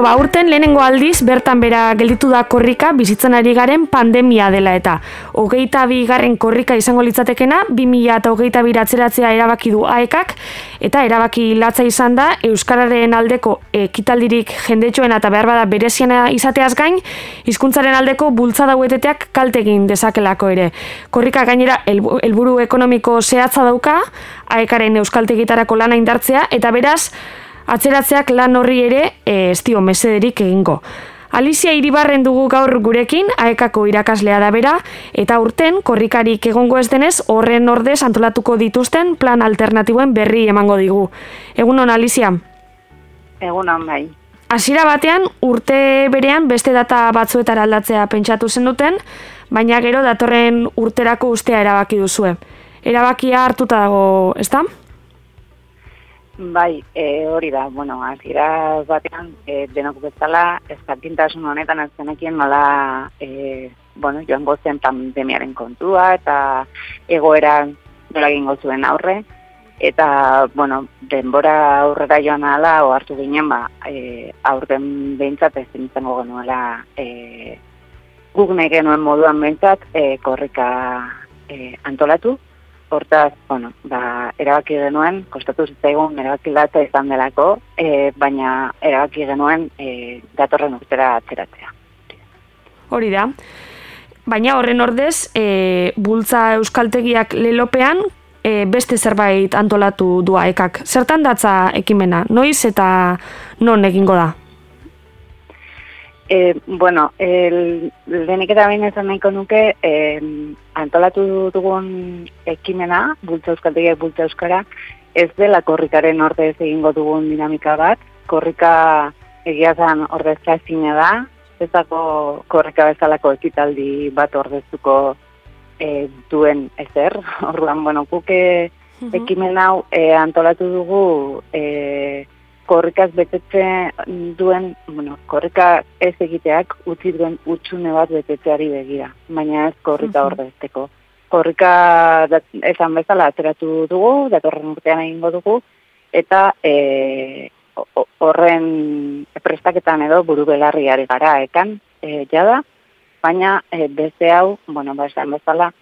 Bueno, ba, urten lehenengo aldiz, bertan bera gelditu da korrika bizitzen ari garen pandemia dela eta hogeita bi garren korrika izango litzatekena, 2000 eta hogeita biratzeratzea erabaki du aekak, eta erabaki latza izan da Euskararen aldeko ekitaldirik jendetxoen eta behar bada bereziena izateaz gain, hizkuntzaren aldeko bultzada hueteteak kaltegin dezakelako ere. Korrika gainera helburu ekonomiko zehatza dauka, aekaren euskaltegitarako lana indartzea, eta beraz, atzeratzeak lan horri ere e, ez dio mesederik egingo. Alicia Iribarren dugu gaur gurekin, aekako irakaslea da bera, eta urten, korrikarik egongo ez denez, horren ordez antolatuko dituzten plan alternatiboen berri emango digu. Egun hon, Alicia? Egun hon, bai. Hasiera batean, urte berean beste data batzuetara aldatzea pentsatu zen duten, baina gero datorren urterako ustea erabaki duzue. Erabakia hartuta dago, ezta? Bai, e, hori da, bueno, azira batean, e, denok bezala, ez honetan azkenekien nola, e, bueno, joan gozen pandemiaren kontua, eta egoera nola gingo zuen aurre, eta, bueno, denbora aurrera joan ala, ohartu ginen, ba, e, aurten behintzat ez izango genuela, e, guk nahi genuen moduan behintzat, e, korrika e, antolatu, Hortaz, bueno, ba, erabaki genuen, kostatu zitzaigun erabaki latza izan delako, e, baina erabaki genuen e, datorren urtera atzeratzea. Hori da. Baina horren ordez, e, bultza euskaltegiak lelopean, e, beste zerbait antolatu dua ekak. Zertan datza ekimena? Noiz eta non egingo da? E, bueno, el, lehenik eta bain ezan nahiko nuke, e, antolatu dugun ekimena, bultza euskaltegiak bultza euskara, ez dela korrikaren ordez egingo dugun dinamika bat, korrika egiazan ordezka ezine da, ez dako korrika bezalako ekitaldi bat ordeztuko e, duen ezer, orduan, bueno, kuke ekimen hau e, antolatu dugu e, korrikaz betetze duen, bueno, korrika ez egiteak utzi duen utxune bat betetzeari begira, baina ez korrika uh -huh. Korrika esan bezala atzeratu dugu, datorren urtean egingo dugu, eta e, horren prestaketan edo buru belarriari gara ekan, e, jada, baina e, beste hau, bueno, ba, esan bezala,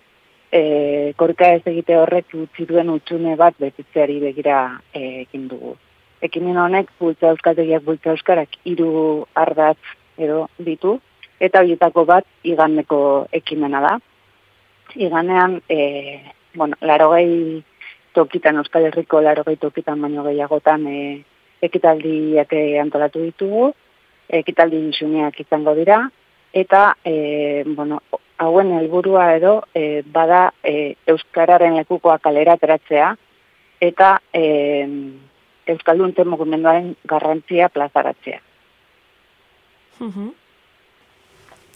e, korrika ez egite horrek utzi duen utxune bat betetzeari begira e, egin dugu ekimen honek bultza euskaltegiak bultza euskarak hiru ardatz edo ditu eta horietako bat igandeko ekimena da. Iganean, e, bueno, larogei tokitan, Euskal Herriko larogei tokitan baino gehiagotan e, ekitaldiak antolatu ditugu, ekitaldi isuneak izango dira, eta, e, bueno, hauen helburua edo, e, bada e, Euskararen lekukoa kalera ateratzea, eta, e, Euskaldun mugimenduaren garrantzia plazaratzea.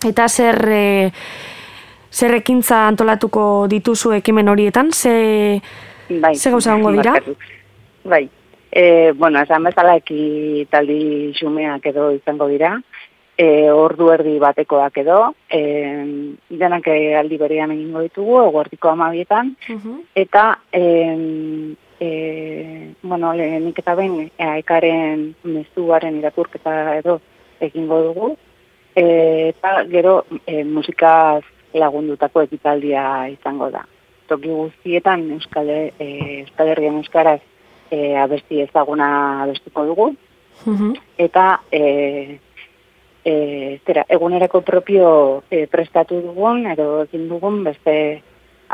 Eta zer, e, zer ekintza antolatuko dituzu ekimen horietan? Ze, bai, ze gauza hongo dira? Bai, e, bueno, esan bezala eki taldi xumeak edo izango dira, e, ordu erdi batekoak edo, e, denak aldi berean egingo ditugu, eguerdiko amabietan, eta e, e, bueno, lehenik eta behin aekaren mezuaren irakurketa edo egingo dugu. E, eta gero e, musikaz lagundutako ekitaldia izango da. Toki guztietan Euskal, e, Euskal Herrian Euskaraz e, abesti ezaguna abestuko dugu. Eta e, e, zera, egunerako propio e, prestatu dugun, edo egin dugun beste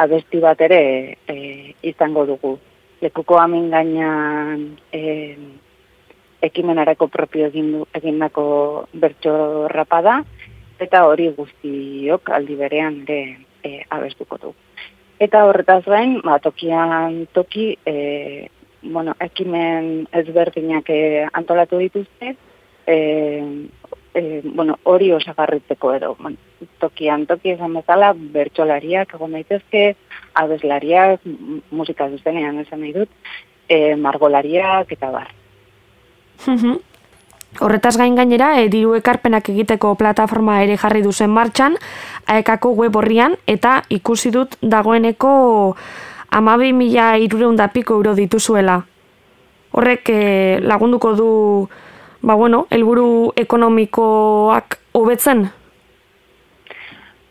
abesti bat ere e, izango dugu lekuko amin gainan e, ekimenarako propio egin egindako bertso rapada, eta hori guztiok aldi berean ere e, abestuko du. Eta horretaz gain, ba, tokian toki, e, bueno, ekimen ezberdinak e, antolatu dituzte, e, e, bueno, hori osagarritzeko edo, bueno, tokian toki esan bezala, bertsolariak egon daitezke, abeslariak, musika zuzenean esan nahi dut, e, margolariak eta bar. Horretaz gain gainera, e, diru ekarpenak egiteko plataforma ere jarri duzen martxan, aekako web horrian, eta ikusi dut dagoeneko amabi mila irureunda piko euro dituzuela. Horrek e, lagunduko du ba bueno, helburu ekonomikoak hobetzen?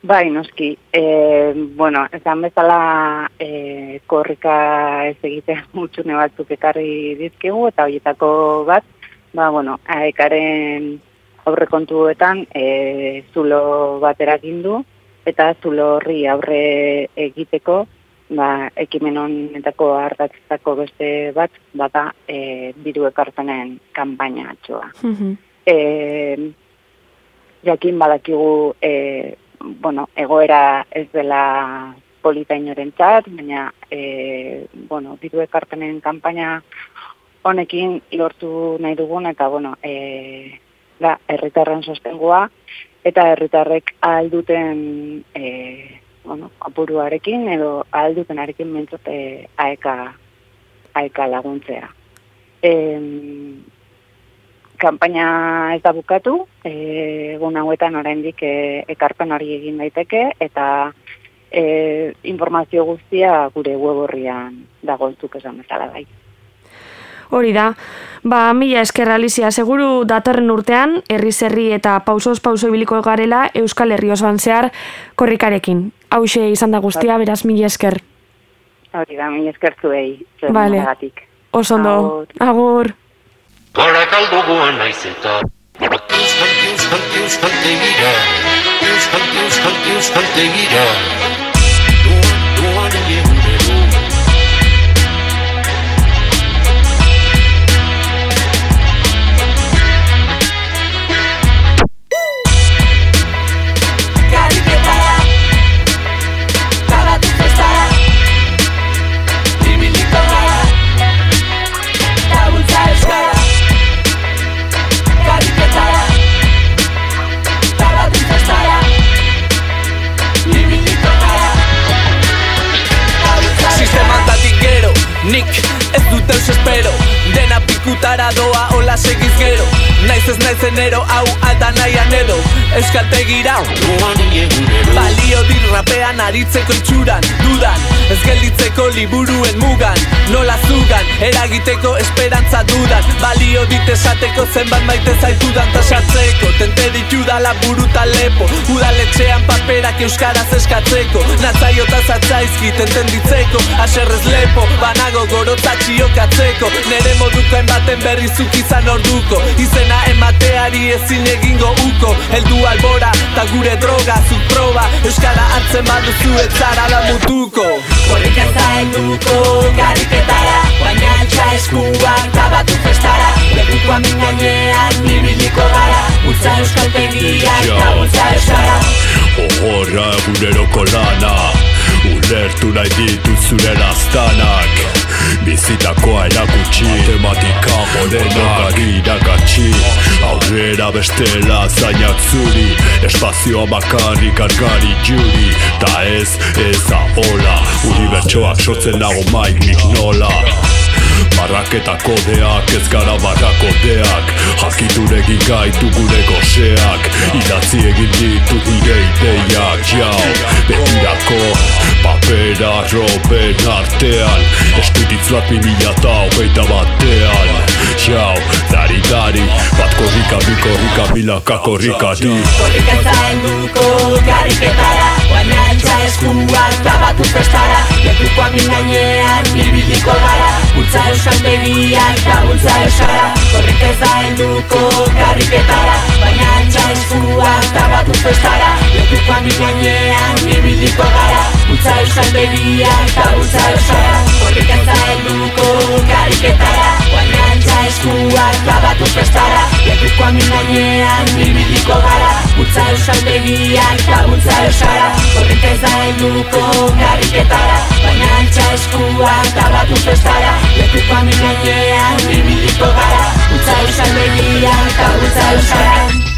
Bai, noski. E, bueno, ezan bezala e, korrika ez egite mutxune batzuk ekarri dizkegu, eta horietako bat, ba, bueno, aekaren aurrekontuetan e, zulo bat erakindu, eta zulo horri aurre egiteko, ba, ekimen honetako hartatzeko beste bat, bata e, biru ekarpenen kanpaina atxoa. Mm jakin badakigu e, bueno, egoera ez dela polita inoren txat, baina e, bueno, diru ekarpenen kanpaina honekin lortu nahi dugun, eta bueno, e, da, erritarren sostengua, eta herritarrek alduten e, bueno, apuruarekin edo alduten arekin mentzote aeka, aeka laguntzea. E, Kampaina ez da bukatu, egun hauetan oraindik e, ekarpen hori egin daiteke eta e, informazio guztia gure web horrian dagoentzuk esan bezala bai. Hori da, ba, mila esker Alicia, seguru datorren urtean, herri zerri eta pausos pauso ibiliko garela Euskal Herri osoan zehar korrikarekin. Hau izan da guztia, bai. beraz mila esker. Hori da, mila esker zuei. Vale. Osondo, agur. Barakalduguan naiz eta Euskal, euskal, euskal tegira Euskal, euskal, euskal ez naiz enero hau alta nahian edo Euskaltegira. Balio dir rapean aritzeko itxuran Dudan ez gelditzeko liburuen mugan Nola zugan eragiteko esperantza dudan Balio dit esateko zenbat maite zaitudan Tasatzeko tente ditu dala buruta lepo Udaletxean paperak euskaraz eskatzeko. Natzaio eta zatzaizki tenten ditzeko Aserrez lepo banago gorotzatxiokatzeko hartzeko Nere moduko baten berri izan orduko. Izena emateari ezin egingo uko. Eldu albora, ta gure droga, zuk proba Euskara hartzen baduzu ez zara da mutuko. Horrik ez da elduko, garriketara Baina altxa eskuak, tabatu festara Leguko amin gainean, nibiliko gara Utsa euskal tegiak, ta utsa euskara. Ohorra eguneroko lana Ulertu nahi ditut zure lastanak Bizitakoa erakutsi Matematika modenak irakatsi Aurrera bestela zainak zuri Espazioa bakarrik argari juri. Ta ez, ez da hola Unibertsoak sortzen nago maik nik nola Barraketa kodeak, ez gara barrakodeak Jakituregi gaitu gure goseak Idatzi egin ditu nire ideiak Jau, betirako papera roben artean. Eskutitz bat mimila eta hogeita batean Jau, dari dari, bat korrika, bi korrika, milaka korrika di. Korrika zain duko, garriketara Baina entza eskuak, tabatu festara Lekuko amin gainean, bibiliko gara Utsa euskal begiak, tabultza euskara Korrika zain duko, garriketara Eskuak, tabatu festara Lekuko amin gainean, bibiliko gara Utsa euskal begiak, tabultza euskara Korrika zain duko, garriketara Baina entza eskuak, tabatu festara Lekuko amin gainean, bibiliko gara Utsa euskal begiak, tabultza euskara Korrika zain duko, garriketara Baina entza eskuak, tabatu festara Lekuko amin gainean, bibiliko gara. Utsa euskal begiak, tabultza euskara